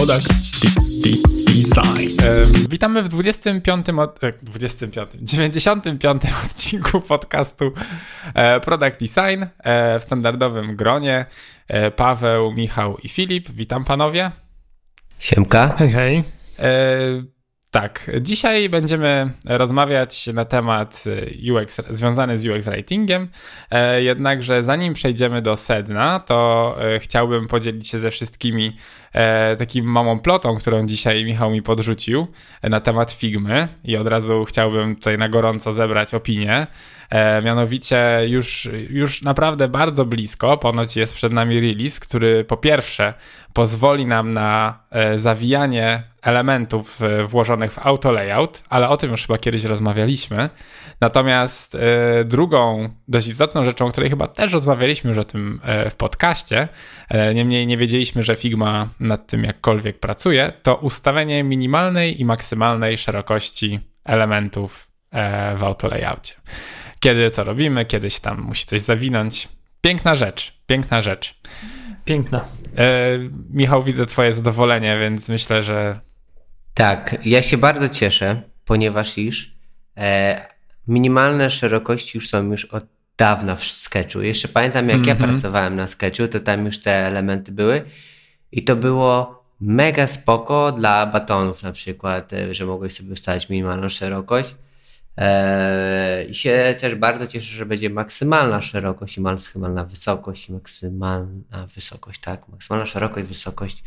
Product Design. Witamy w 25, od, 25, 95 odcinku podcastu e, Product Design e, w standardowym gronie. E, Paweł, Michał i Filip. Witam panowie. Siemka. Hej, hej. Tak, dzisiaj będziemy rozmawiać na temat e, UX związany z UX Writingiem. E, jednakże zanim przejdziemy do sedna, to e, chciałbym podzielić się ze wszystkimi takim małą plotą, którą dzisiaj Michał mi podrzucił na temat Figmy i od razu chciałbym tutaj na gorąco zebrać opinię. Mianowicie już, już naprawdę bardzo blisko, ponoć jest przed nami release, który po pierwsze pozwoli nam na zawijanie elementów e, włożonych w auto layout, ale o tym już chyba kiedyś rozmawialiśmy. Natomiast e, drugą dość istotną rzeczą, o której chyba też rozmawialiśmy już o tym e, w podcaście, niemniej nie wiedzieliśmy, że Figma nad tym jakkolwiek pracuje, to ustawienie minimalnej i maksymalnej szerokości elementów w auto layoutie. Kiedy co robimy, kiedyś tam musi coś zawinąć. Piękna rzecz, piękna rzecz. Piękna. Michał, widzę Twoje zadowolenie, więc myślę, że tak, ja się bardzo cieszę, ponieważ iż e, minimalne szerokości już są już od dawna w Sketchu. Jeszcze pamiętam, jak mm -hmm. ja mhm. pracowałem na Sketchu, to tam już te elementy były i to było mega spoko dla batonów na przykład, e, że mogłeś sobie ustalić minimalną szerokość. E, I się też bardzo cieszę, że będzie maksymalna szerokość i maksymalna wysokość i maksymalna wysokość, tak, maksymalna szerokość, wysokość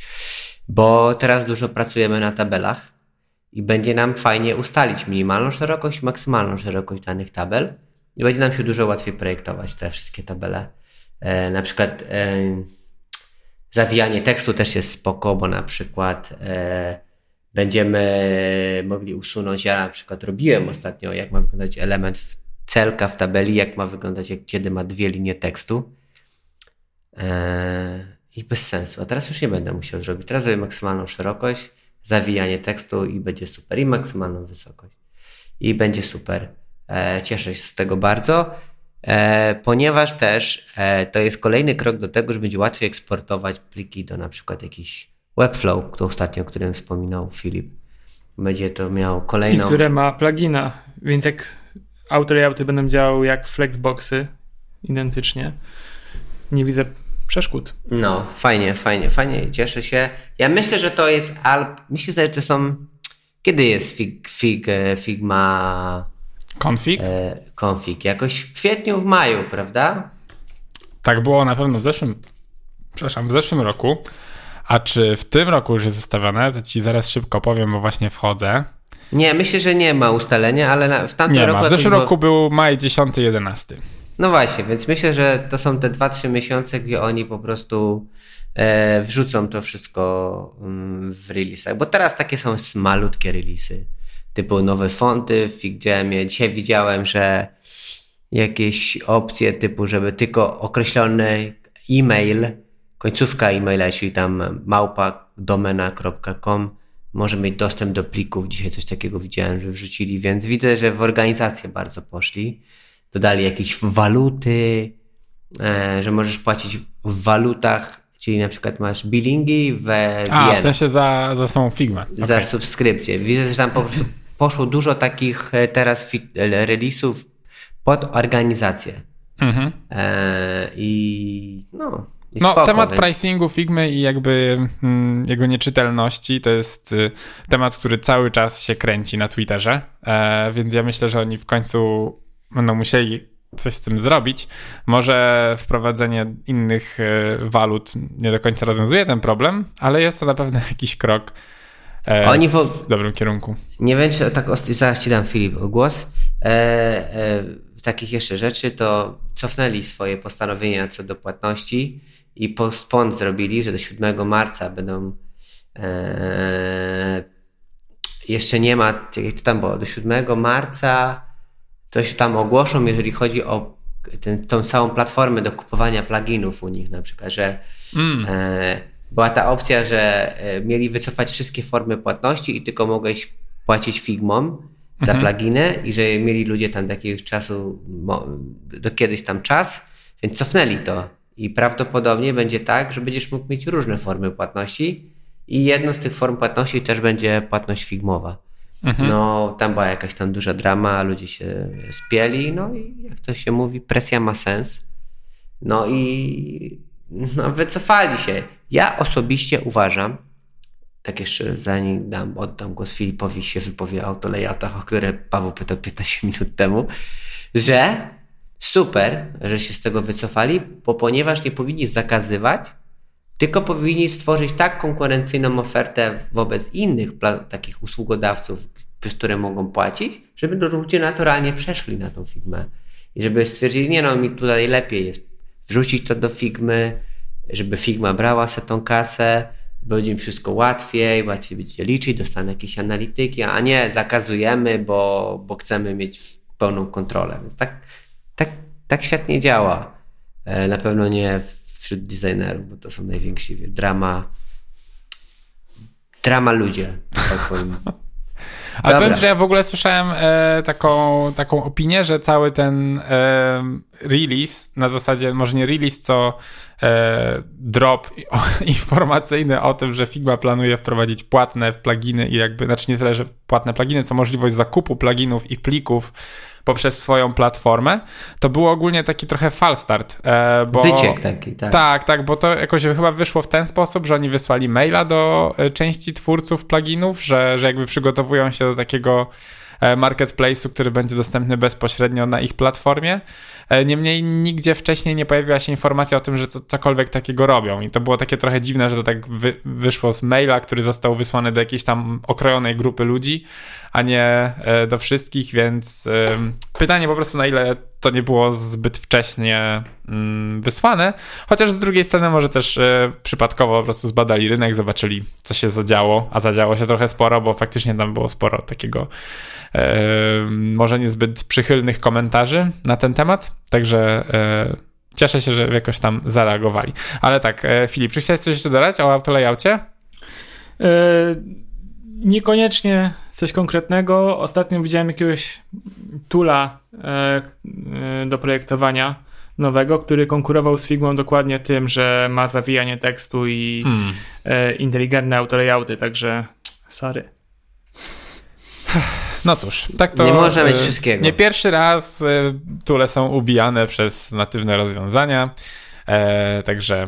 bo teraz dużo pracujemy na tabelach i będzie nam fajnie ustalić minimalną szerokość maksymalną szerokość danych tabel i będzie nam się dużo łatwiej projektować te wszystkie tabele. E, na przykład zawijanie tekstu też jest spoko, bo na przykład e, będziemy mogli usunąć, ja na przykład robiłem ostatnio, jak ma wyglądać element w celka w tabeli, jak ma wyglądać, jak kiedy ma dwie linie tekstu. E, i bez sensu. A teraz już nie będę musiał zrobić. Teraz zrobię maksymalną szerokość, zawijanie tekstu i będzie super. I maksymalną wysokość. I będzie super. E, cieszę się z tego bardzo, ponieważ też e, to jest kolejny krok do tego, że będzie łatwiej eksportować pliki do na przykład jakiś Webflow, to ostatnio, o którym wspominał Filip. Będzie to miał kolejną... I które ma plugina, więc jak auto layouty będą działały jak flexboxy identycznie, nie widzę przeszkód. No, fajnie, fajnie, fajnie, cieszę się. Ja myślę, że to jest alb. Myślę, że to są. Kiedy jest fig, fig, e, Figma. Config? E, config. Jakoś w kwietniu, w maju, prawda? Tak było na pewno w zeszłym. Przepraszam, w zeszłym roku. A czy w tym roku już jest ustawione? To ci zaraz szybko powiem, bo właśnie wchodzę. Nie, myślę, że nie ma ustalenia, ale na, w tamtym nie roku. Ma. W zeszłym roku był maj 10-11. No właśnie, więc myślę, że to są te 2-3 miesiące, gdzie oni po prostu e, wrzucą to wszystko mm, w release'ach. Bo teraz takie są malutkie release'y, typu nowe fonty w FigJamie. Dzisiaj widziałem, że jakieś opcje typu, żeby tylko określony e-mail, końcówka e-maila, czyli tam małpa domena.com może mieć dostęp do plików. Dzisiaj coś takiego widziałem, że wrzucili, więc widzę, że w organizację bardzo poszli dodali jakieś waluty, e, że możesz płacić w walutach, czyli na przykład masz billingi w A, w sensie za, za samą Figmę. Za okay. subskrypcję. Widzę, że tam po prostu poszło dużo takich e, teraz e, release'ów pod organizację. Mhm. E, I no, no, spoko, temat więc... pricingu Figmy i jakby mm, jego nieczytelności to jest y, temat, który cały czas się kręci na Twitterze, e, więc ja myślę, że oni w końcu będą musieli coś z tym zrobić. Może wprowadzenie innych e, walut nie do końca rozwiązuje ten problem, ale jest to na pewno jakiś krok e, Oni w... w dobrym kierunku. Nie wiem, czy tak zaraz ci dam Filip głos. E, e, w takich jeszcze rzeczy to cofnęli swoje postanowienia co do płatności i postpon zrobili, że do 7 marca będą e, jeszcze nie ma, jak to tam było, do 7 marca coś tam ogłoszą, jeżeli chodzi o ten, tą całą platformę do kupowania pluginów u nich na przykład, że mm. e, była ta opcja, że e, mieli wycofać wszystkie formy płatności i tylko mogłeś płacić Figmą za mhm. pluginy i że mieli ludzie tam do jakiegoś czasu, do kiedyś tam czas, więc cofnęli to. I prawdopodobnie będzie tak, że będziesz mógł mieć różne formy płatności i jedną z tych form płatności też będzie płatność figmowa. Mhm. No, tam była jakaś tam duża drama, ludzie się spieli, no i jak to się mówi, presja ma sens. No i no, wycofali się. Ja osobiście uważam, tak jeszcze zanim dam, oddam głos Filipowi się wypowie o autolayoutach, o które Paweł pytał 15 minut temu, że super, że się z tego wycofali, bo ponieważ nie powinni zakazywać, tylko powinni stworzyć tak konkurencyjną ofertę wobec innych takich usługodawców, przez które mogą płacić, żeby ludzie naturalnie przeszli na tą Figmę. I żeby stwierdzili, nie no, mi tutaj lepiej jest wrzucić to do Figmy, żeby Figma brała sobie tą kasę, będzie im wszystko łatwiej, łatwiej będzie liczyć, dostanę jakieś analityki, a nie zakazujemy, bo, bo chcemy mieć pełną kontrolę. Więc tak, tak, tak świat nie działa. E, na pewno nie wśród designerów, bo to są najwięksi drama drama ludzie, tak powiem. Ale powiem, że ja w ogóle słyszałem e, taką, taką opinię, że cały ten e, release, na zasadzie może nie release, co e, drop informacyjny o tym, że Figma planuje wprowadzić płatne pluginy i jakby, znaczy nie tyle, że płatne pluginy, co możliwość zakupu pluginów i plików poprzez swoją platformę, to było ogólnie taki trochę falstart. E, bo, Wyciek taki, tak. Tak, tak, bo to jakoś chyba wyszło w ten sposób, że oni wysłali maila do e, części twórców pluginów, że, że jakby przygotowują się do takiego marketplace'u, który będzie dostępny bezpośrednio na ich platformie. E, niemniej nigdzie wcześniej nie pojawiła się informacja o tym, że co, cokolwiek takiego robią. I to było takie trochę dziwne, że to tak wy, wyszło z maila, który został wysłany do jakiejś tam okrojonej grupy ludzi, a nie e, do wszystkich, więc pytanie po prostu na ile to nie było zbyt wcześnie mm, wysłane, chociaż z drugiej strony może też przypadkowo po prostu zbadali rynek, zobaczyli co się zadziało, a zadziało się trochę sporo, bo faktycznie tam było sporo takiego może niezbyt przychylnych komentarzy na ten temat, także e, cieszę się, że jakoś tam zareagowali. Ale tak, e, Filip, czy chciałeś coś jeszcze dodać o autolayoutie? E, niekoniecznie coś konkretnego. Ostatnio widziałem jakiegoś tula do projektowania nowego, który konkurował z Figmą dokładnie tym, że ma zawijanie tekstu i hmm. inteligentne autolayouty, także sorry. No cóż, tak to. Nie można mieć e, wszystkiego. Nie pierwszy raz e, tule są ubijane przez natywne rozwiązania. E, także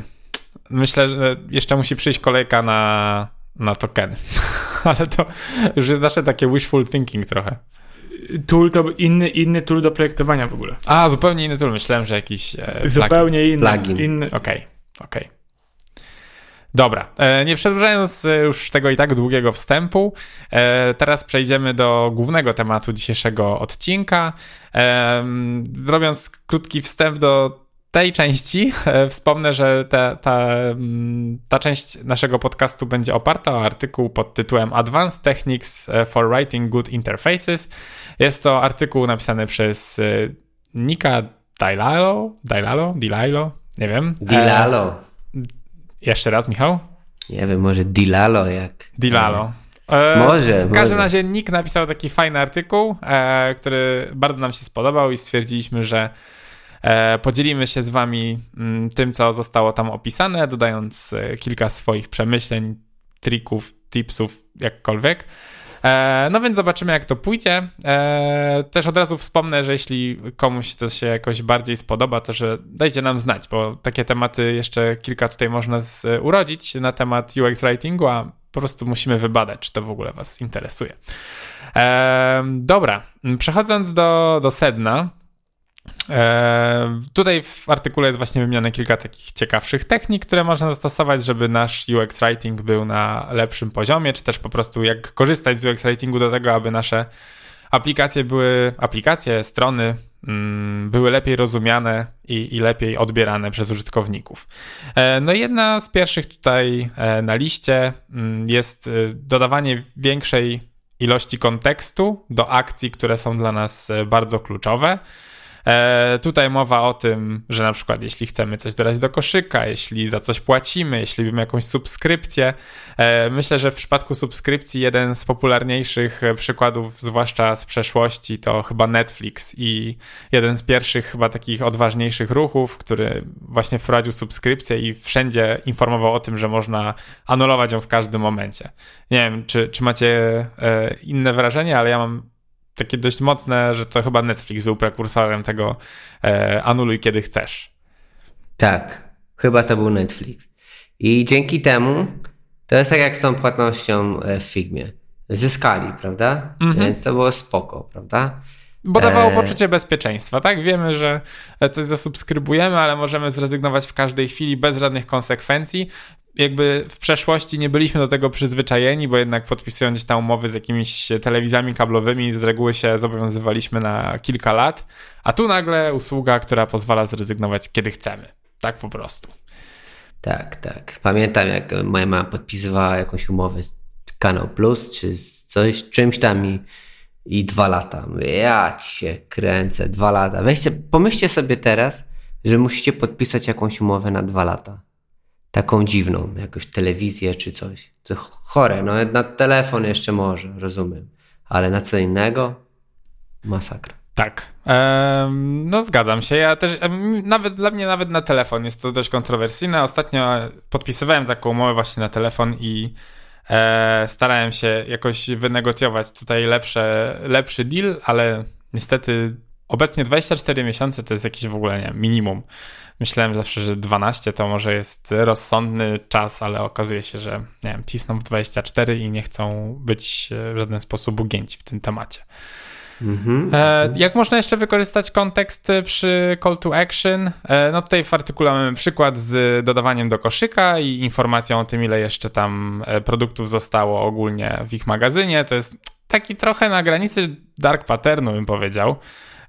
myślę, że jeszcze musi przyjść kolejka na, na tokeny. Ale to już jest nasze takie wishful thinking trochę. Tool to inny, inny tool do projektowania w ogóle. A, zupełnie inny tool. Myślałem, że jakiś. E, zupełnie inny. Plugin. Okej, okej. Okay, okay. Dobra, e, nie przedłużając e, już tego i tak długiego wstępu, e, teraz przejdziemy do głównego tematu dzisiejszego odcinka. Robiąc krótki wstęp do tej części, wspomnę, że ta, ta, mm, ta część naszego podcastu będzie oparta o artykuł pod tytułem Advanced Techniques for Writing Good Interfaces. Jest to artykuł napisany przez Nika Dilalo, Dilalo, Dilalo, nie wiem. Dilalo. Jeszcze raz, Michał? Nie wiem, może Dilalo jak. Dilalo. E, może. W każdym razie Nick napisał taki fajny artykuł, e, który bardzo nam się spodobał i stwierdziliśmy, że e, podzielimy się z wami mm, tym, co zostało tam opisane, dodając e, kilka swoich przemyśleń, trików, tipsów, jakkolwiek. E, no więc zobaczymy, jak to pójdzie. E, też od razu wspomnę, że jeśli komuś to się jakoś bardziej spodoba, to że dajcie nam znać, bo takie tematy jeszcze kilka tutaj można urodzić na temat UX writingu, a po prostu musimy wybadać, czy to w ogóle Was interesuje. E, dobra, przechodząc do, do sedna, E, tutaj w artykule jest właśnie wymienione kilka takich ciekawszych technik, które można zastosować, żeby nasz UX writing był na lepszym poziomie, czy też po prostu jak korzystać z UX writingu do tego, aby nasze aplikacje były, aplikacje, strony mm, były lepiej rozumiane i, i, lepiej odbierane przez użytkowników. E, no jedna z pierwszych tutaj e, na liście mm, jest dodawanie większej ilości kontekstu do akcji, które są dla nas bardzo kluczowe. E, tutaj mowa o tym, że na przykład jeśli chcemy coś dodać do koszyka, jeśli za coś płacimy, jeśli mamy jakąś subskrypcję. E, myślę, że w przypadku subskrypcji jeden z popularniejszych przykładów, zwłaszcza z przeszłości, to chyba Netflix i jeden z pierwszych chyba takich odważniejszych ruchów, który właśnie wprowadził subskrypcję i wszędzie informował o tym, że można anulować ją w każdym momencie. Nie wiem, czy, czy macie e, inne wrażenie, ale ja mam takie dość mocne, że to chyba Netflix był prekursorem tego e, anuluj kiedy chcesz. Tak, chyba to był Netflix. I dzięki temu to jest tak jak z tą płatnością e, w Figmie. Zyskali, prawda? Mhm. Więc to było spoko, prawda? Bo dawało e, poczucie bezpieczeństwa, tak? Wiemy, że coś zasubskrybujemy, ale możemy zrezygnować w każdej chwili bez żadnych konsekwencji jakby w przeszłości nie byliśmy do tego przyzwyczajeni, bo jednak podpisując tam umowy z jakimiś telewizjami kablowymi, z reguły się zobowiązywaliśmy na kilka lat, a tu nagle usługa, która pozwala zrezygnować kiedy chcemy. Tak po prostu. Tak, tak. Pamiętam, jak moja mama podpisywała jakąś umowę z Kanał Plus, czy z coś, czymś tam i, i dwa lata. Mówię, ja cię kręcę, dwa lata. Weźcie, pomyślcie sobie teraz, że musicie podpisać jakąś umowę na dwa lata taką dziwną, jakąś telewizję czy coś. To chore, no na telefon jeszcze może, rozumiem, ale na co innego? Masakra. Tak. Ehm, no zgadzam się. Ja też, nawet dla mnie nawet na telefon jest to dość kontrowersyjne. Ostatnio podpisywałem taką umowę właśnie na telefon i e, starałem się jakoś wynegocjować tutaj lepsze, lepszy deal, ale niestety obecnie 24 miesiące to jest jakieś w ogóle nie, minimum. Myślałem zawsze, że 12 to może jest rozsądny czas, ale okazuje się, że nie wiem, cisną w 24 i nie chcą być e, w żaden sposób ugięci w tym temacie. Mm-hmm. E, jak można jeszcze wykorzystać kontekst przy call to action? E, no tutaj w artykule mamy przykład z dodawaniem do koszyka i informacją o tym, ile jeszcze tam e, produktów zostało ogólnie w ich magazynie. To jest taki trochę na granicy dark patternu, bym powiedział.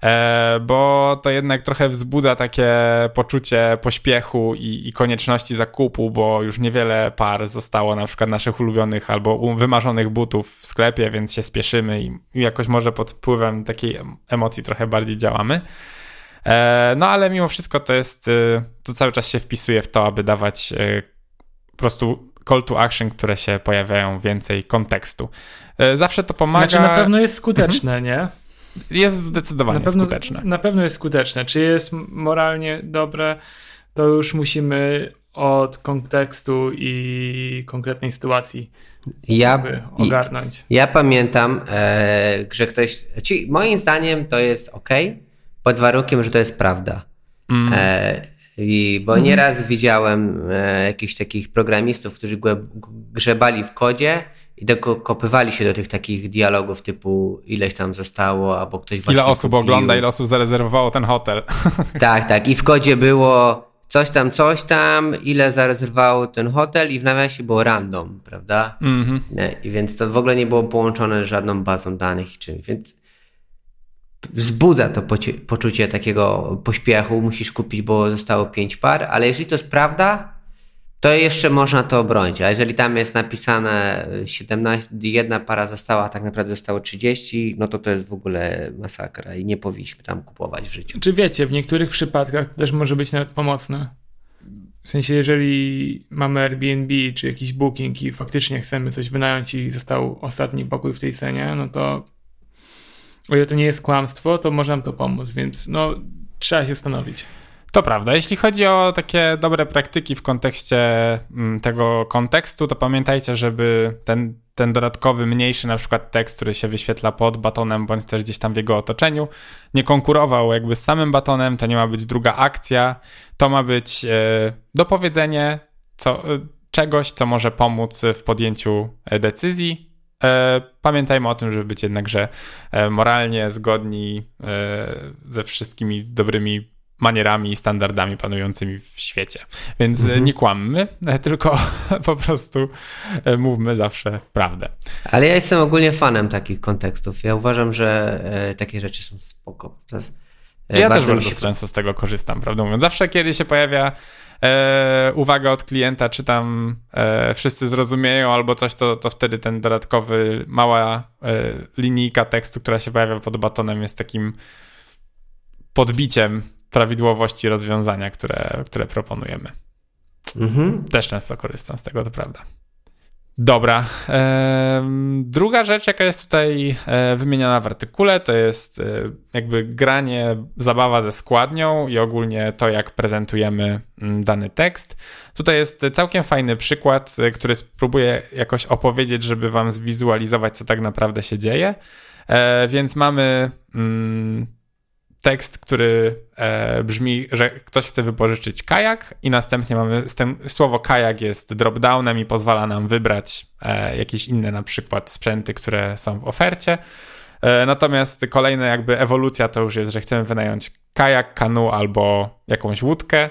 E, bo to jednak trochę wzbudza takie poczucie pośpiechu i, i, konieczności zakupu, bo już niewiele par zostało na przykład naszych ulubionych albo wymarzonych butów w sklepie, więc się spieszymy i, jakoś może pod wpływem takiej emocji trochę bardziej działamy. E, no ale mimo wszystko to jest, y, to cały czas się wpisuje w to, aby dawać y, po prostu call to action, które się pojawiają więcej kontekstu. E, zawsze to pomaga. Znaczy na pewno jest skuteczne, mhm. nie? Jest zdecydowanie na pewno, skuteczne. Na pewno jest skuteczne. Czy jest moralnie dobre, to już musimy od kontekstu i konkretnej sytuacji ja, ogarnąć. Ja pamiętam, e, że ktoś. Czyli moim zdaniem to jest ok, pod warunkiem, że to jest prawda. Mm. E, i, bo mm. nieraz widziałem e, jakichś takich programistów, którzy grzebali w kodzie i dokopywali się do tych takich dialogów typu ileś tam zostało, albo ktoś właśnie Ile osób kupił. ogląda, ile osób zarezerwowało ten hotel. Tak, tak. I w kodzie było coś tam, coś tam, ile zarezerwowało ten hotel i w nawiasie było random, prawda? Mm -hmm. I więc to w ogóle nie było połączone z żadną bazą danych i czymś, więc wzbudza to poczucie takiego pośpiechu, musisz kupić, bo zostało pięć par, ale jeżeli to jest prawda, to jeszcze można to obronić. A jeżeli tam jest napisane 17, jedna para została, a tak naprawdę zostało 30, no to to jest w ogóle masakra i nie powinniśmy tam kupować w życiu. Czy wiecie, w niektórych przypadkach też może być nawet pomocne. W sensie, jeżeli mamy Airbnb czy jakiś booking i faktycznie chcemy coś wynająć i został ostatni pokój w tej cenie, no to o ile to nie jest kłamstwo, to może nam to pomóc, więc no trzeba się zastanowić. To prawda. Jeśli chodzi o takie dobre praktyki w kontekście mm, tego kontekstu, to pamiętajcie, żeby ten, ten dodatkowy, mniejszy na przykład tekst, który się wyświetla pod batonem, bądź też gdzieś tam w jego otoczeniu, nie konkurował jakby z samym batonem, to nie ma być druga akcja, to ma być e, dopowiedzenie co, e, czegoś, co może pomóc w podjęciu e, decyzji. Pamiętajmy o tym, żeby być jednakże moralnie zgodni ze wszystkimi dobrymi manierami i standardami panującymi w świecie. Więc mhm. nie kłammy, tylko po prostu e, mówmy zawsze prawdę. Ale ja jestem ogólnie fanem takich kontekstów. Ja uważam, że e, takie rzeczy są spoko. Jest, e, ja też bardzo się... często z tego korzystam, prawdę mówiąc. Zawsze, kiedy się pojawia e, uwaga od klienta, czy tam e, wszyscy zrozumieją albo coś, to, to wtedy ten dodatkowy, mała e, linijka tekstu, która się pojawia pod batonem jest takim podbiciem prawidłowości rozwiązania, które, które proponujemy. Mhm. Też często korzystam z tego, to prawda. Dobra. Druga rzecz, jaka jest tutaj e, wymieniona w artykule, to jest e, jakby granie, zabawa ze składnią i ogólnie to, jak prezentujemy dany tekst. Tutaj jest całkiem fajny przykład, e, który spróbuję jakoś opowiedzieć, żeby wam zwizualizować, co tak naprawdę się dzieje. Więc mamy tekst, który e, brzmi, że ktoś chce wypożyczyć kajak i następnie mamy słowo kajak jest dropdownem i pozwala nam wybrać e, jakieś inne na przykład sprzęty, które są w ofercie. E, natomiast kolejna jakby ewolucja to już jest, że chcemy wynająć kajak, kanu albo jakąś łódkę.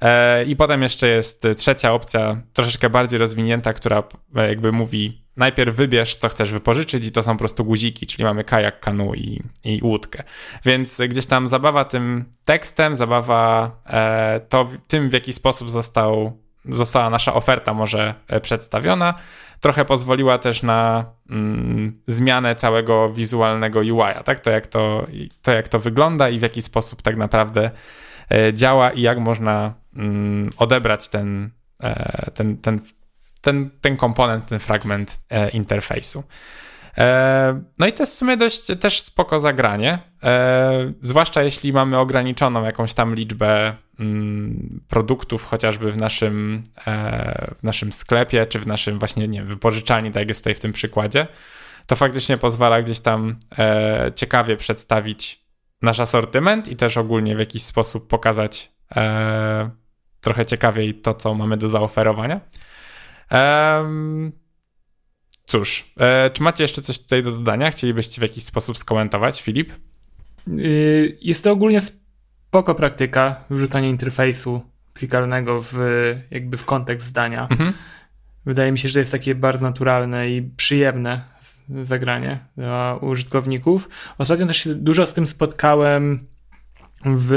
E, I potem jeszcze jest trzecia opcja, troszeczkę bardziej rozwinięta, która e, jakby mówi najpierw wybierz, co chcesz wypożyczyć i to są po prostu guziki, czyli mamy kajak, kanu i, i łódkę. Więc gdzieś tam zabawa tym tekstem, zabawa e, to tym, w jaki sposób został, została nasza oferta może e, przedstawiona, trochę pozwoliła też na mm, zmianę całego wizualnego UI, tak? To jak to, to jak to wygląda i w jaki sposób tak naprawdę e, działa i jak można mm, odebrać ten, e, ten, ten ten, ten komponent, ten fragment e, interfejsu. E, no i to jest w sumie dość też spoko zagranie, e, zwłaszcza jeśli mamy ograniczoną jakąś tam liczbę mm, produktów, chociażby w naszym, e, w naszym sklepie, czy w naszym właśnie, nie wypożyczalni, tak jak jest tutaj w tym przykładzie, to faktycznie pozwala gdzieś tam e, ciekawie przedstawić nasz asortyment i też ogólnie w jakiś sposób pokazać e, trochę ciekawiej to, co mamy do zaoferowania. Um, cóż, e, czy macie jeszcze coś tutaj do dodania? Chcielibyście w jakiś sposób skomentować, Filip? Y, jest to ogólnie spoko praktyka, wrzucanie interfejsu klikalnego w, jakby w kontekst zdania. Mhm. Wydaje mi się, że to jest takie bardzo naturalne i przyjemne zagranie dla użytkowników. Ostatnio też się dużo z tym spotkałem w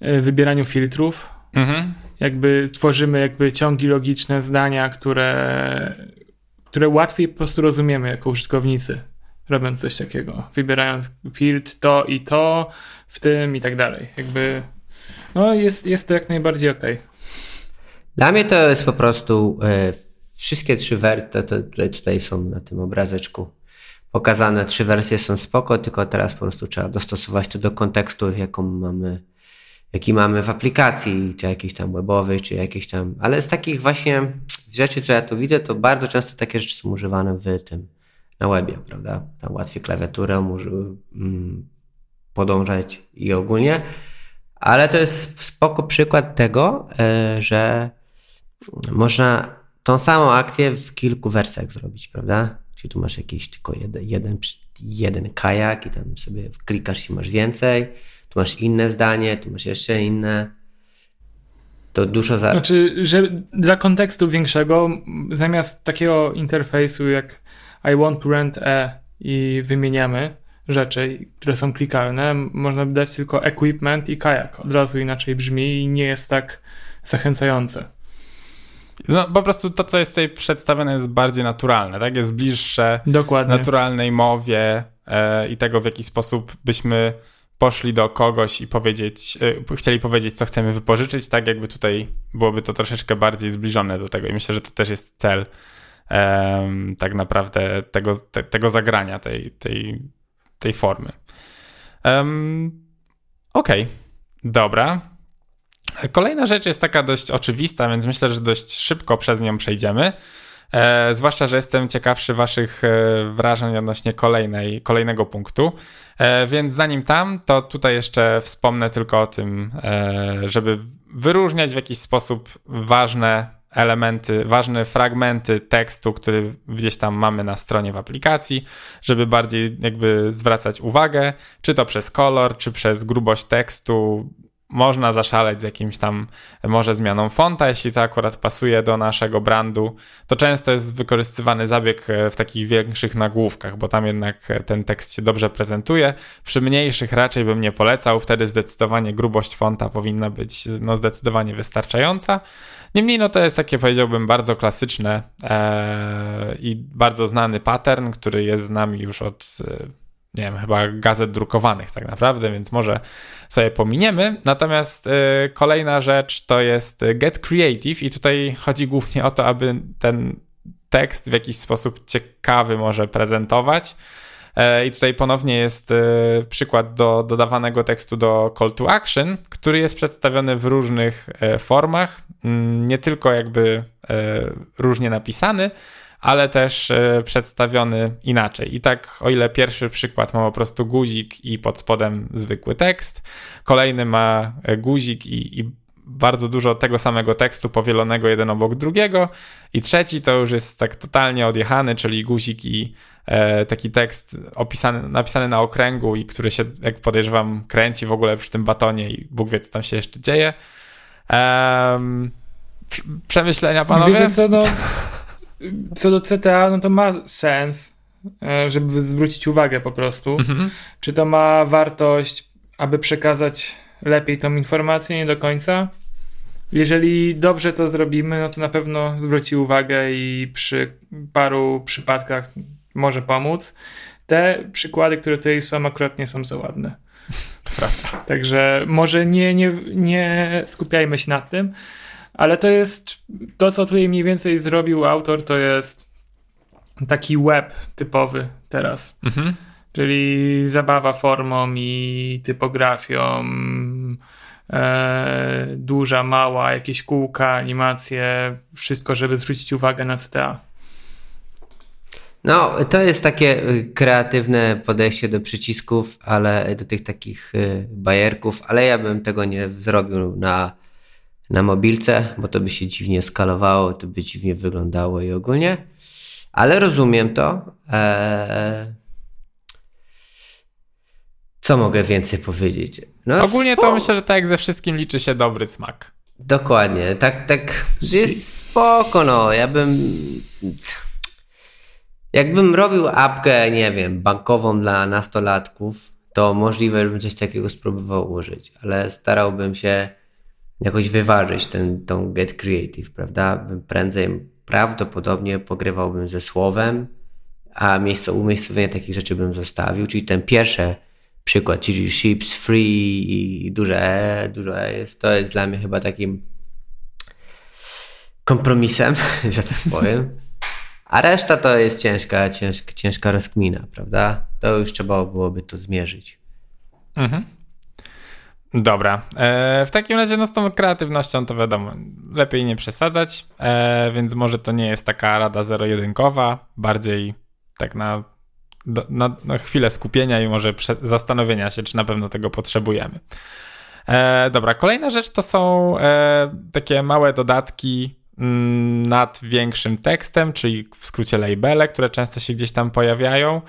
e, wybieraniu filtrów. Mhm jakby tworzymy jakby ciągi logiczne, zdania, które, które łatwiej po prostu rozumiemy jako użytkownicy, robiąc coś takiego, wybierając field to i to w tym i tak dalej. Jakby no jest, jest to jak najbardziej ok. Dla mnie to jest po prostu e, wszystkie trzy wersje, to, to tutaj, tutaj są na tym obrazeczku pokazane, trzy wersje są spoko, tylko teraz po prostu trzeba dostosować to do kontekstu, w jaką mamy jaki mamy w aplikacji, czy jakiś tam webowy, czy jakiś tam, ale z takich właśnie rzeczy, co ja tu widzę, to bardzo często takie rzeczy są używane w tym, na webie, prawda? Tam łatwiej klawiaturę może mm, podążać i ogólnie, ale to jest spoko przykład tego, e, że można tą samą akcję w kilku wersjach zrobić, prawda? Czyli tu masz jakiś tylko jeden, jeden, jeden kajak i tam sobie klikasz i masz więcej tu masz inne zdanie, tu masz jeszcze inne. To dużo za. Znaczy, że dla kontekstu większego, zamiast takiego interfejsu jak I want to rent a i wymieniamy rzeczy, które są klikalne, można by dać tylko equipment i kajak. Od razu inaczej brzmi i nie jest tak zachęcające. No, po prostu to, co jest tutaj przedstawione, jest bardziej naturalne, tak? Jest bliższe Dokładnie. naturalnej mowie e, i tego, w jaki sposób byśmy poszli do kogoś i powiedzieć, e, chcieli powiedzieć, co chcemy wypożyczyć, tak jakby tutaj byłoby to troszeczkę bardziej zbliżone do tego i myślę, że to też jest cel um, tak naprawdę tego, te, tego zagrania, tej, tej, tej formy. Um, Okej, okay. dobra. Kolejna rzecz jest taka dość oczywista, więc myślę, że dość szybko przez nią przejdziemy. E, zwłaszcza, że jestem ciekawszy Waszych e, wrażeń odnośnie kolejnej, kolejnego punktu. E, więc zanim tam, to tutaj jeszcze wspomnę tylko o tym, e, żeby wyróżniać w jakiś sposób ważne elementy, ważne fragmenty tekstu, który gdzieś tam mamy na stronie w aplikacji, żeby bardziej jakby zwracać uwagę, czy to przez kolor, czy przez grubość tekstu, można zaszaleć z jakimś tam może zmianą fonta, jeśli to akurat pasuje do naszego brandu. To często jest wykorzystywany zabieg e, w takich większych nagłówkach, bo tam jednak ten tekst się dobrze prezentuje. Przy mniejszych raczej bym nie polecał, wtedy zdecydowanie grubość fonta powinna być no zdecydowanie wystarczająca. Niemniej no to jest takie powiedziałbym bardzo klasyczne ee, i bardzo znany pattern, który jest z nami już od e, nie wiem, chyba gazet drukowanych tak naprawdę, więc może sobie pominiemy. Natomiast y, kolejna rzecz to jest Get Creative i tutaj chodzi głównie o to, aby ten tekst w jakiś sposób ciekawy może prezentować. E, I tutaj ponownie jest e, przykład do dodawanego tekstu do call to action, który jest przedstawiony w różnych e, formach, mm, nie tylko jakby różnie napisany, ale też przedstawiony inaczej. I tak, o ile pierwszy przykład ma po prostu guzik i pod spodem zwykły tekst, kolejny ma guzik i, i bardzo dużo tego samego tekstu powielonego jeden obok drugiego, i trzeci to już jest tak totalnie odjechany, czyli guzik i e, taki tekst opisany, napisany na okręgu i który się, jak podejrzewam, kręci w ogóle przy tym batonie i Bóg wie, co tam się jeszcze dzieje. Przemyślenia, panowie? Wiecie co, no, co do CTA, no to ma sens, e, żeby zwrócić uwagę po prostu. Mhm. Czy to ma wartość, aby przekazać lepiej tą informację, nie do końca. Jeżeli dobrze to zrobimy, no to na pewno zwróci uwagę i przy paru przypadkach może pomóc. Te przykłady, które tutaj są, akurat nie są za ładne. Prawda. Także może nie, nie, nie skupiajmy się nad tym, ale to jest to, co tutaj mniej więcej zrobił autor, to jest taki web typowy teraz. Mhm. Czyli zabawa formą i typografią, e, duża, mała, jakieś kółka, animacje, wszystko, żeby zwrócić uwagę na CTA. No, to jest takie y, kreatywne podejście do przycisków, ale do tych takich y, bajerków, ale ja bym tego nie zrobił na, na mobilce, bo to by się dziwnie skalowało, to by dziwnie wyglądało i ogólnie. Ale rozumiem to. Eee... Co mogę więcej powiedzieć? No, Ogólnie to myślę, że tak jak ze wszystkim liczy się dobry smak. Dokładnie, tak, tak. Jest spoko, no. Ja bym Jakbym robił apkę, nie wiem, bankową dla nastolatków, to możliwe, żebym coś takiego spróbował użyć, ale starałbym się jakoś wyważyć ten, tą Get Creative, prawda? Prędzej prawdopodobnie pogrywałbym ze słowem, a miejsce, umiejscowienie takich rzeczy bym zostawił, czyli ten pierwszy przykład, czyli ships free i duże E, duże E jest, to jest dla mnie chyba takim kompromisem, że tak powiem. A reszta to jest ciężka, ciężka, ciężka rozkmina, prawda? To już trzeba byłoby to zmierzyć. Mhm. Dobra. E, w takim razie no z tą kreatywnością to wiadomo, lepiej nie przesadzać, e, więc może to nie jest taka rada zero-jedynkowa, bardziej tak na, do, na, na, chwilę skupienia i może zastanowienia się, czy na pewno tego potrzebujemy. E, dobra, kolejna rzecz to są e, takie małe dodatki Mm, nad większym tekstem, czyli w skrócie labele, które często się gdzieś tam pojawiają.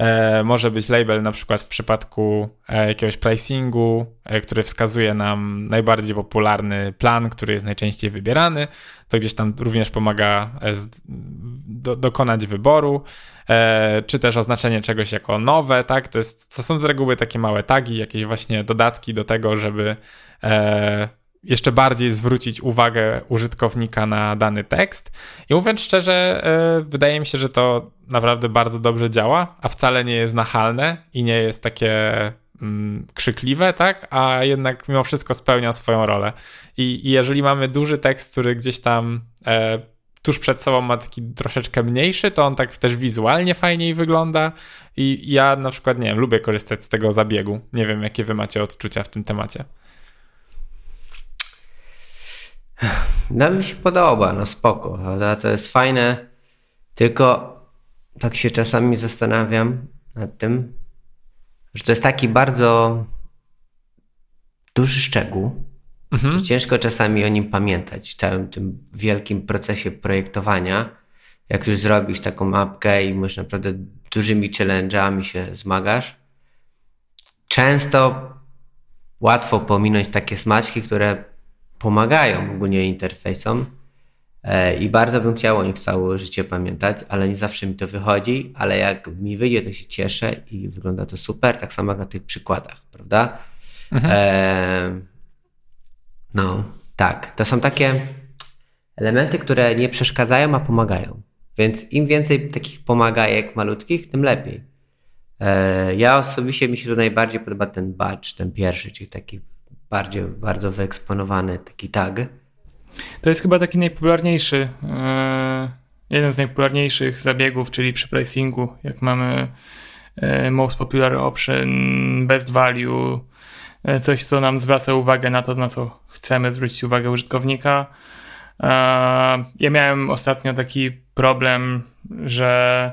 E, może być label na przykład w przypadku e, jakiegoś pricingu, e, który wskazuje nam najbardziej popularny plan, który jest najczęściej wybierany. To gdzieś tam również pomaga do, dokonać wyboru, czy też oznaczenie czegoś jako nowe, tak? To, jest, to są z reguły takie małe tagi, jakieś właśnie dodatki do tego, żeby jeszcze bardziej zwrócić uwagę użytkownika na dany tekst. I mówiąc szczerze, e, wydaje mi się, że to naprawdę bardzo dobrze działa, a wcale nie jest nachalne i nie jest takie mm, krzykliwe, tak? A jednak mimo wszystko spełnia swoją rolę. I, jeżeli mamy duży tekst, który gdzieś tam e, tuż przed sobą ma taki troszeczkę mniejszy, to on tak też wizualnie fajniej wygląda. I ja na przykład, nie wiem, lubię korzystać z tego zabiegu. Nie wiem, jakie wy macie odczucia w tym temacie. No mi się podoba, no spoko, prawda? To jest fajne, tylko tak się czasami zastanawiam nad tym, że to jest taki bardzo duży szczegół, mhm. ciężko czasami o nim pamiętać w całym tym wielkim procesie projektowania. Jak już zrobisz taką mapkę i masz naprawdę dużymi challenge'ami się zmagasz, często łatwo pominąć takie smaczki, które pomagają ogólnie interfejsom e, i bardzo bym chciał o nich całe życie pamiętać, ale nie zawsze mi to wychodzi, ale jak mi wyjdzie, to się cieszę i wygląda to super, tak samo jak na tych przykładach, prawda? Mhm. E, no, tak. To są takie elementy, które nie przeszkadzają, a pomagają. Więc im więcej takich pomagajek malutkich, tym lepiej. E, ja osobiście mi się tu najbardziej podoba ten badge, ten pierwszy, czyli taki bardziej, bardzo wyeksponowany taki tag. To jest chyba taki najpopularniejszy, e, jeden z najpopularniejszych zabiegów, czyli przy pricingu, jak mamy e, most popular option, best value, coś co nam zwraca uwagę na to, na co chcemy zwrócić uwagę użytkownika. Ja miałem ostatnio taki problem, że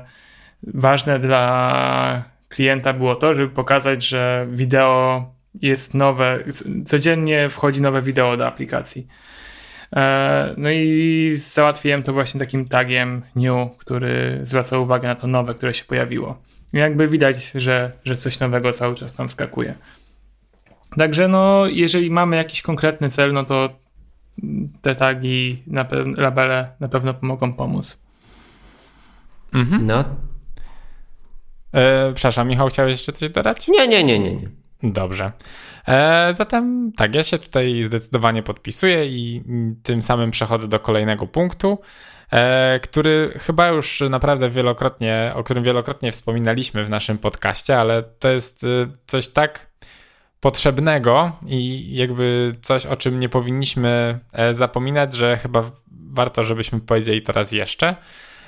ważne dla klienta było to, żeby pokazać, że wideo jest nowe, codziennie wchodzi nowe wideo do aplikacji. E, no i załatwiłem to właśnie takim tagiem new, który zwraca uwagę na to nowe, które się pojawiło. I jakby widać, że, że coś nowego cały czas tam skakuje. Także no, jeżeli mamy jakiś konkretny cel, no to te tagi, na labele na pewno pomogą pomóc. Mhm. No, E, przepraszam, Michał, chciałeś jeszcze coś dodać? Nie, nie, nie, nie. nie. Dobrze. E, zatem tak, ja się tutaj zdecydowanie podpisuję i tym samym przechodzę do kolejnego punktu, e, który chyba już naprawdę wielokrotnie, o którym wielokrotnie wspominaliśmy w naszym podcaście, ale to jest e, coś tak potrzebnego i jakby coś, o czym nie powinniśmy e, zapominać, że chyba warto, żebyśmy powiedzieli to raz jeszcze,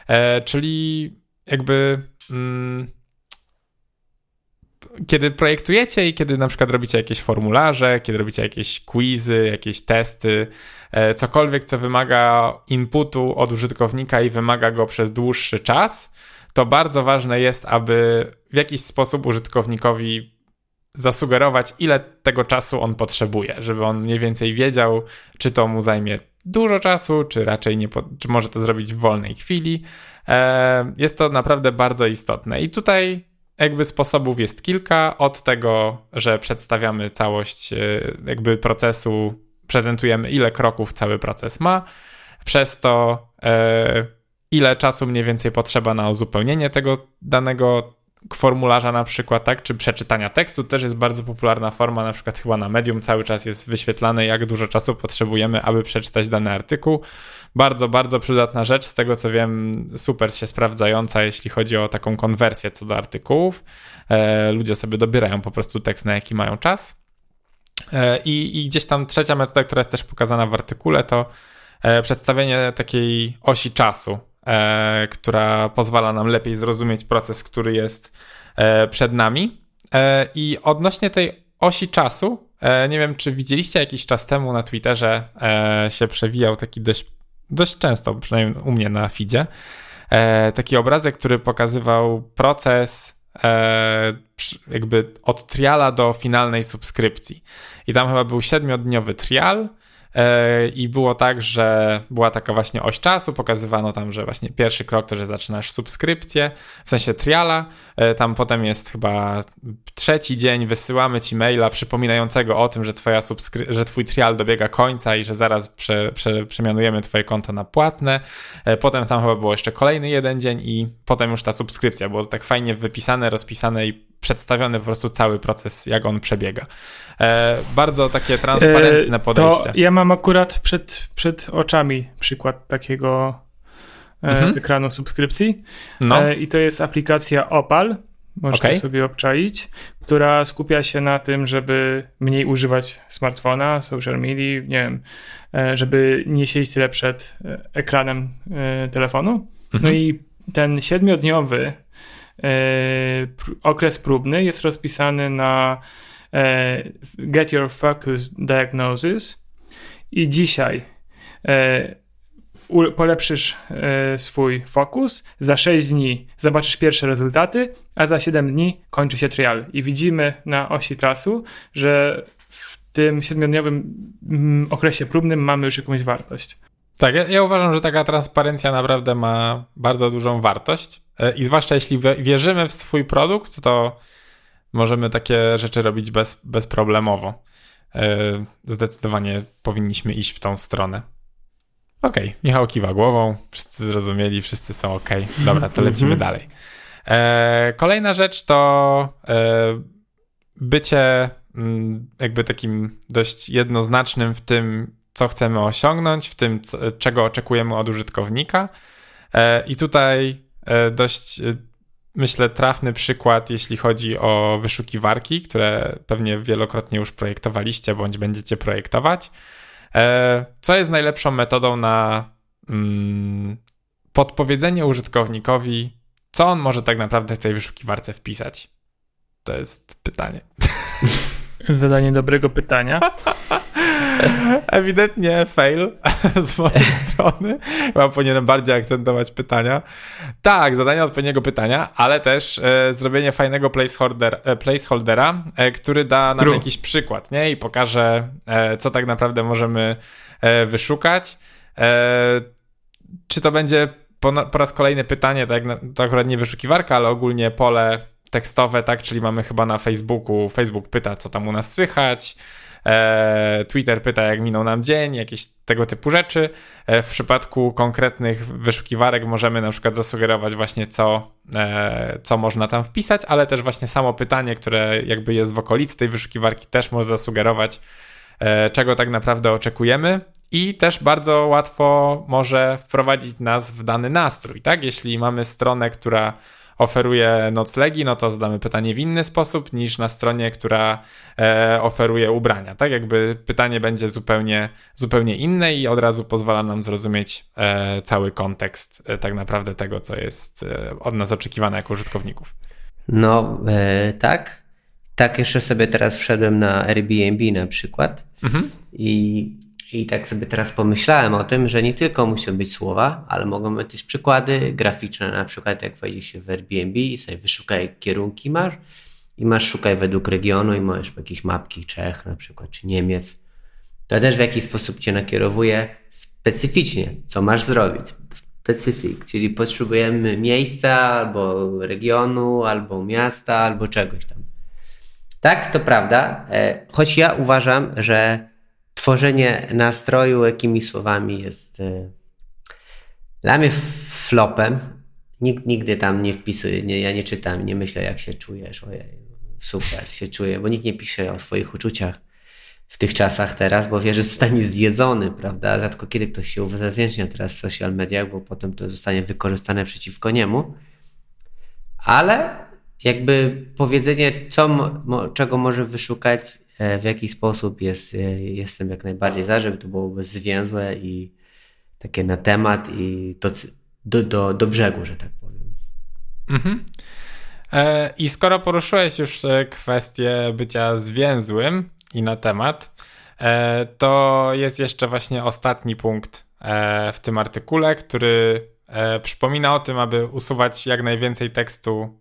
e, czyli jakby. Mm, kiedy projektujecie i kiedy na przykład robicie jakieś formularze, kiedy robicie jakieś quizy, jakieś testy, e, cokolwiek, co wymaga inputu od użytkownika i wymaga go przez dłuższy czas, to bardzo ważne jest, aby w jakiś sposób użytkownikowi zasugerować, ile tego czasu on potrzebuje, żeby on mniej więcej wiedział, czy to mu zajmie dużo czasu, czy raczej nie, czy może to zrobić w wolnej chwili. E, jest to naprawdę bardzo istotne. I tutaj jakby sposobów jest kilka, od tego, że przedstawiamy całość e, jakby procesu, prezentujemy ile kroków cały proces ma, przez to e, ile czasu mniej więcej potrzeba na uzupełnienie tego danego formularza na przykład, tak, czy przeczytania tekstu, też jest bardzo popularna forma, na przykład chyba na Medium cały czas jest wyświetlane, jak dużo czasu potrzebujemy, aby przeczytać dany artykuł. Bardzo, bardzo przydatna rzecz, z tego co wiem, super się sprawdzająca, jeśli chodzi o taką konwersję co do artykułów. E, ludzie sobie dobierają po prostu tekst, na jaki mają czas. E, i, I gdzieś tam trzecia metoda, która jest też pokazana w artykule, to e, przedstawienie takiej osi czasu, która pozwala nam lepiej zrozumieć proces, który jest e, przed nami. E, I odnośnie tej osi czasu, e, nie wiem, czy widzieliście jakiś czas temu na Twitterze e, się przewijał taki dość, dość często, przynajmniej u mnie na feedzie, e, taki obrazek, który pokazywał proces jakby od triala do finalnej subskrypcji. I tam chyba był siedmiodniowy trial, E, I było tak, że była taka właśnie oś czasu, pokazywano tam, że właśnie pierwszy krok to, że zaczynasz subskrypcję, w sensie triala, e, tam potem jest chyba trzeci dzień, wysyłamy ci maila przypominającego o tym, że, twoja subskry- że twój trial dobiega końca i że zaraz prze, prze, przemianujemy twoje konto na płatne. E, potem tam chyba było jeszcze kolejny jeden dzień i potem już ta subskrypcja, było tak fajnie wypisane, rozpisane i przedstawiony po prostu cały proces, jak on przebiega. E, bardzo takie transparentne podejście. To ja mam akurat przed, przed oczami przykład takiego e, mhm. ekranu subskrypcji no. e, i to jest aplikacja Opal, możecie okay. sobie obczaić, która skupia się na tym, żeby mniej używać smartfona, social media, nie wiem, e, żeby nie siedzieć tyle przed e, ekranem e, telefonu. No mhm. No i ten siedmiodniowy E, okres próbny jest rozpisany na e, Get Your Focus Diagnosis i dzisiaj e, polepszysz swój fokus, za 6 dni zobaczysz pierwsze rezultaty, a za 7 dni kończy się trial. I widzimy na osi czasu, że w tym siedmiodniowym mm, okresie próbnym mamy już jakąś wartość. Tak, ja, ja, uważam, że taka transparencja naprawdę ma bardzo dużą wartość e, i zwłaszcza jeśli wierzymy w swój produkt, to możemy takie rzeczy robić bez, bezproblemowo. E, zdecydowanie powinniśmy iść w tą stronę. Okej, okay, Michał kiwa głową, wszyscy zrozumieli, wszyscy są ok. Dobra, to lecimy mhm. dalej. E, kolejna rzecz to bycie mm, jakby takim dość jednoznacznym w tym, co chcemy osiągnąć, w tym, co, czego oczekujemy od użytkownika. E, I tutaj e, dość e, myślę, trafny przykład, jeśli chodzi o wyszukiwarki, które pewnie wielokrotnie już projektowaliście bądź będziecie projektować. E, co jest najlepszą metodą na mm, podpowiedzenie użytkownikowi, co on może tak naprawdę w tej wyszukiwarce wpisać? To jest pytanie. Zadanie dobrego pytania. Ewidentnie fail z mojej strony. Chyba powinienem bardziej akcentować pytania. Tak, zadanie odpowiedniego pytania, ale też e, zrobienie fajnego placeholder, e, placeholdera, e, który da nam True. jakiś przykład, nie? I pokaże, e, co tak naprawdę możemy e, wyszukać. E, czy to będzie po, po, raz kolejny pytanie, tak jak to akurat nie wyszukiwarka, ale ogólnie pole tekstowe, tak? Czyli mamy chyba na Facebooku, Facebook pyta, co tam u nas słychać, Twitter pyta, jak minął nam dzień, jakieś tego typu rzeczy. E, w przypadku konkretnych wyszukiwarek możemy na przykład zasugerować właśnie, co, e, co można tam wpisać, ale też właśnie samo pytanie, które jakby jest w okolicy tej wyszukiwarki, też może zasugerować, e, czego tak naprawdę oczekujemy. I też bardzo łatwo może wprowadzić nas w dany nastrój, tak? Jeśli mamy stronę, która oferuje noclegi, no to zadamy pytanie w inny sposób niż na stronie, która e, oferuje ubrania. Tak jakby pytanie będzie zupełnie, zupełnie inne i od razu pozwala nam zrozumieć e, cały kontekst e, tak naprawdę tego, co jest e, od nas oczekiwane jako użytkowników. No e, tak. Tak jeszcze sobie teraz wszedłem na Airbnb na przykład mhm. i i tak sobie teraz pomyślałem o tym, że nie tylko muszą być słowa, ale mogą być też przykłady graficzne, na przykład jak wejdziesz się w Airbnb i sobie wyszukaj kierunki masz i masz szukaj według regionu i możesz jakieś mapki Czech na przykład, czy Niemiec. To też w jakiś sposób cię nakierowuje specyficznie, co masz zrobić. Specyfik, czyli potrzebujemy miejsca albo regionu, albo miasta, albo czegoś tam. Tak, to prawda, e, choć ja uważam, że tworzenie nastroju jakimi słowami jest y, dla mnie flopem. Nikt nigdy tam nie wpisuje, nie, ja nie czytam, nie myślę jak się czujesz, ojej, super się czuję, bo nikt nie pisze o swoich uczuciach w tych czasach teraz, bo wie, że zostanie zjedzony, prawda? Rzadko kiedy ktoś się uzewnętrznia teraz w social mediach, bo potem to zostanie wykorzystane przeciwko niemu. Ale jakby powiedzenie, co, czego może wyszukać, w jaki sposób jest, e, jestem jak najbardziej za, żeby to było zwięzłe i takie na temat i do, do, do, do brzegu, że tak powiem. Mhm. E, I skoro poruszyłeś już kwestię bycia zwięzłym i na temat, to jest jeszcze właśnie ostatni punkt w tym artykule, który przypomina o tym, aby usuwać jak najwięcej tekstu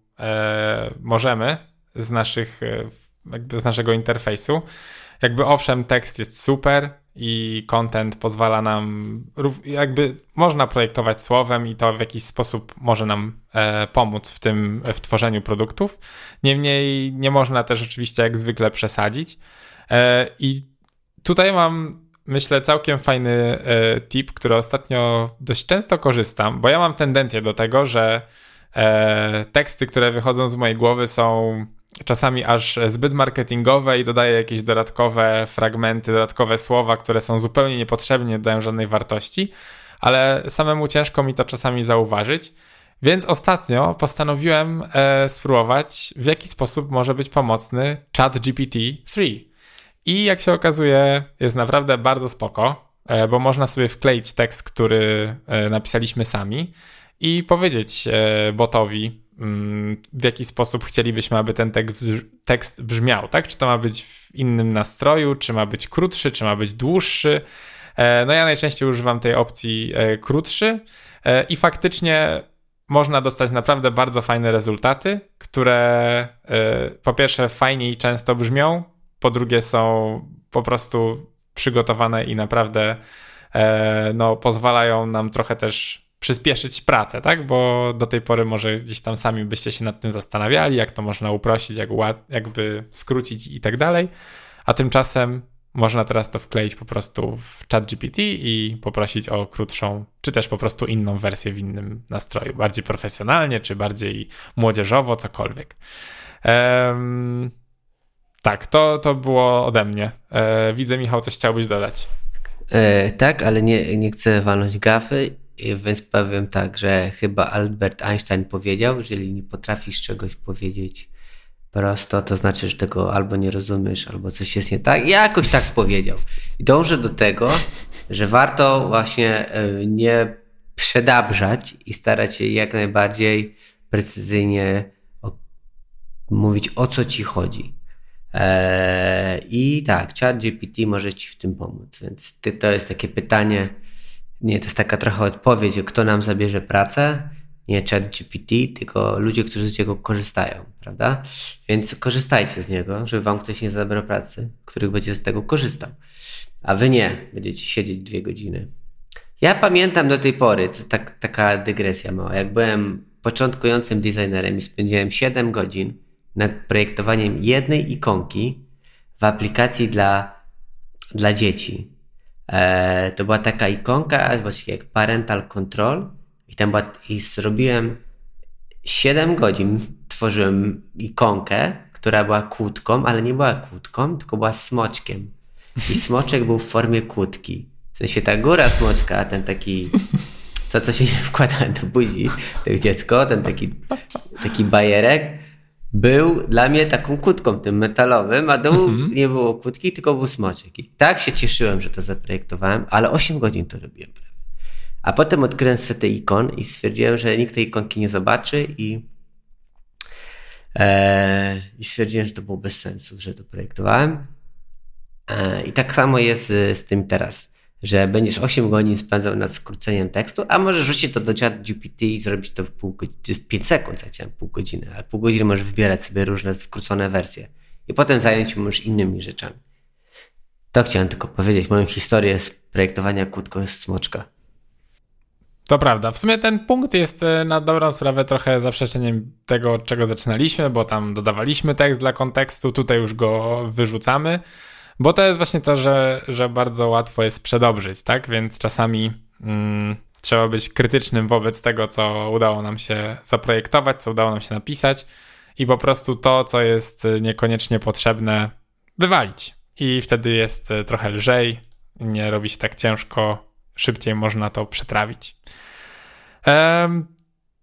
możemy z naszych jakby z naszego interfejsu. Jakby owszem, tekst jest super i content pozwala nam, jakby można projektować słowem i to w jakiś sposób może nam e, pomóc w tym, w tworzeniu produktów. Niemniej nie można też oczywiście jak zwykle przesadzić. E, I tutaj mam myślę, całkiem fajny e, tip, który ostatnio dość często korzystam, bo ja mam tendencję do tego, że e, teksty, które wychodzą z mojej głowy są czasami aż zbyt marketingowe i dodaje jakieś dodatkowe fragmenty, dodatkowe słowa, które są zupełnie niepotrzebne, nie dają żadnej wartości, ale samemu ciężko mi to czasami zauważyć. Więc ostatnio postanowiłem e, spróbować, w jaki sposób może być pomocny Chat GPT-3. I jak się okazuje, jest naprawdę bardzo spoko, e, bo można sobie wkleić tekst, który e, napisaliśmy sami i powiedzieć e, botowi, w jaki sposób chcielibyśmy, aby ten tekst brzmiał, tak? Czy to ma być w innym nastroju, czy ma być krótszy, czy ma być dłuższy. E, no ja najczęściej używam tej opcji e, krótszy e, i faktycznie można dostać naprawdę bardzo fajne rezultaty, które po pierwsze fajnie i często brzmią, po drugie są po prostu przygotowane i naprawdę no, pozwalają nam trochę też przyspieszyć pracę, tak? Bo do tej pory może gdzieś tam sami byście się nad tym zastanawiali, jak to można uprościć, jak ład, jakby skrócić i tak dalej. A tymczasem można teraz to wkleić po prostu w chat GPT i poprosić o krótszą, czy też po prostu inną wersję w innym nastroju, bardziej profesjonalnie, czy bardziej młodzieżowo, cokolwiek. Um, tak, to, to było ode mnie. E, widzę, Michał, coś chciałbyś dodać. E, tak, ale nie, nie chcę walnąć gafy więc powiem tak, że chyba Albert Einstein powiedział, jeżeli nie potrafisz czegoś powiedzieć prosto, to znaczy, że tego albo nie rozumiesz, albo coś jest nie tak. Ja jakoś tak powiedział. I dążę do tego, że warto właśnie e, nie przedabrzać i starać się jak najbardziej precyzyjnie mówić o co ci chodzi. Eee, I tak, chat GPT może ci w tym pomóc. Więc to jest takie pytanie, nie, to jest taka trochę odpowiedź, kto nam zabierze pracę. Nie chat GPT, tylko ludzie, którzy z niego korzystają, prawda? Więc korzystajcie z niego, żeby wam ktoś nie zabrał pracy, których będzie z tego korzystał. A wy nie, będziecie siedzieć dwie godziny. Ja pamiętam do tej pory, to tak, taka dygresja mała, jak byłem początkującym designerem i spędziłem 7 godzin nad projektowaniem jednej ikonki w aplikacji dla, dla dzieci. E, to była taka ikonka, właściwie jak Parental Control i tam była, i zrobiłem 7 godzin, tworzyłem ikonkę, która była kłódką, ale nie była kłódką, tylko była smoczkiem. I smoczek był w formie kłódki. W sensie ta góra smoczka, ten taki to, co się wkłada do buzi, to dziecko, ten taki, taki bajerek, był dla mnie taką kłódką tym metalowym, a dołu mhm. nie było kłódki, tylko był smoczek. I tak się cieszyłem, że to zaprojektowałem, ale 8 godzin to robiłem prawie. A potem odkryłem setę ikon i stwierdziłem, że nikt tej ikonki nie zobaczy i, e, i stwierdziłem, że to było bez sensu, że to projektowałem. E, I tak samo jest z, z tym teraz że będziesz 8 godzin spędzał nad skróceniem tekstu, a możesz rzucić to do chat GPT i zrobić to w, pół, w 5 sekund, ja chciałem pół godziny, ale pół godziny możesz wybierać sobie różne skrócone wersje i potem zająć się już innymi rzeczami. To chciałem tylko powiedzieć, moją historię z projektowania kłódko z smoczka. To prawda. W sumie ten punkt jest e, na dobrą sprawę trochę zaprzeczeniem tego, czego zaczynaliśmy, bo tam dodawaliśmy tekst dla kontekstu, tutaj już go wyrzucamy. Bo to jest właśnie to, że, że bardzo łatwo jest przedobrzyć, tak? Więc czasami mm, trzeba być krytycznym wobec tego, co udało nam się zaprojektować, co udało nam się napisać i po prostu to, co jest niekoniecznie potrzebne, wywalić. I wtedy jest e, trochę lżej, nie robi się tak ciężko, szybciej można to przetrawić.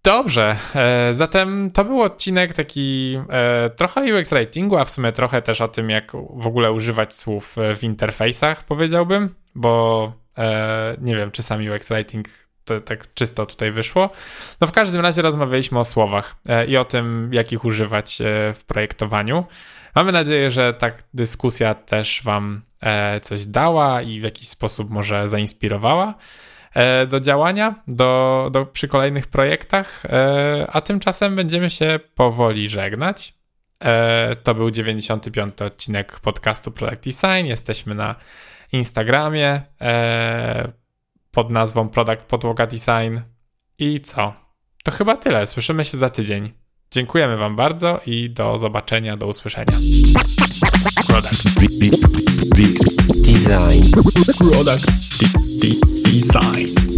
Dobrze, e, zatem to był odcinek taki e, trochę UX writingu, a w sumie trochę też o tym, jak w ogóle używać słów w interfejsach, powiedziałbym, bo e, nie wiem, czy sam UX writing to tak czysto tutaj wyszło. No w każdym razie rozmawialiśmy o słowach i o tym, jak ich używać w projektowaniu. Mamy nadzieję, że ta dyskusja też Wam coś dała i w jakiś sposób może zainspirowała. E, do działania do, do, przy kolejnych projektach, e, a tymczasem będziemy się powoli żegnać. E, to był 95. odcinek podcastu Product Design. Jesteśmy na Instagramie pod nazwą Product Podłoga Design. I co? To chyba tyle. Słyszymy się za tydzień. Dziękujemy Wam bardzo i do zobaczenia, do usłyszenia. Product Design. Product Design.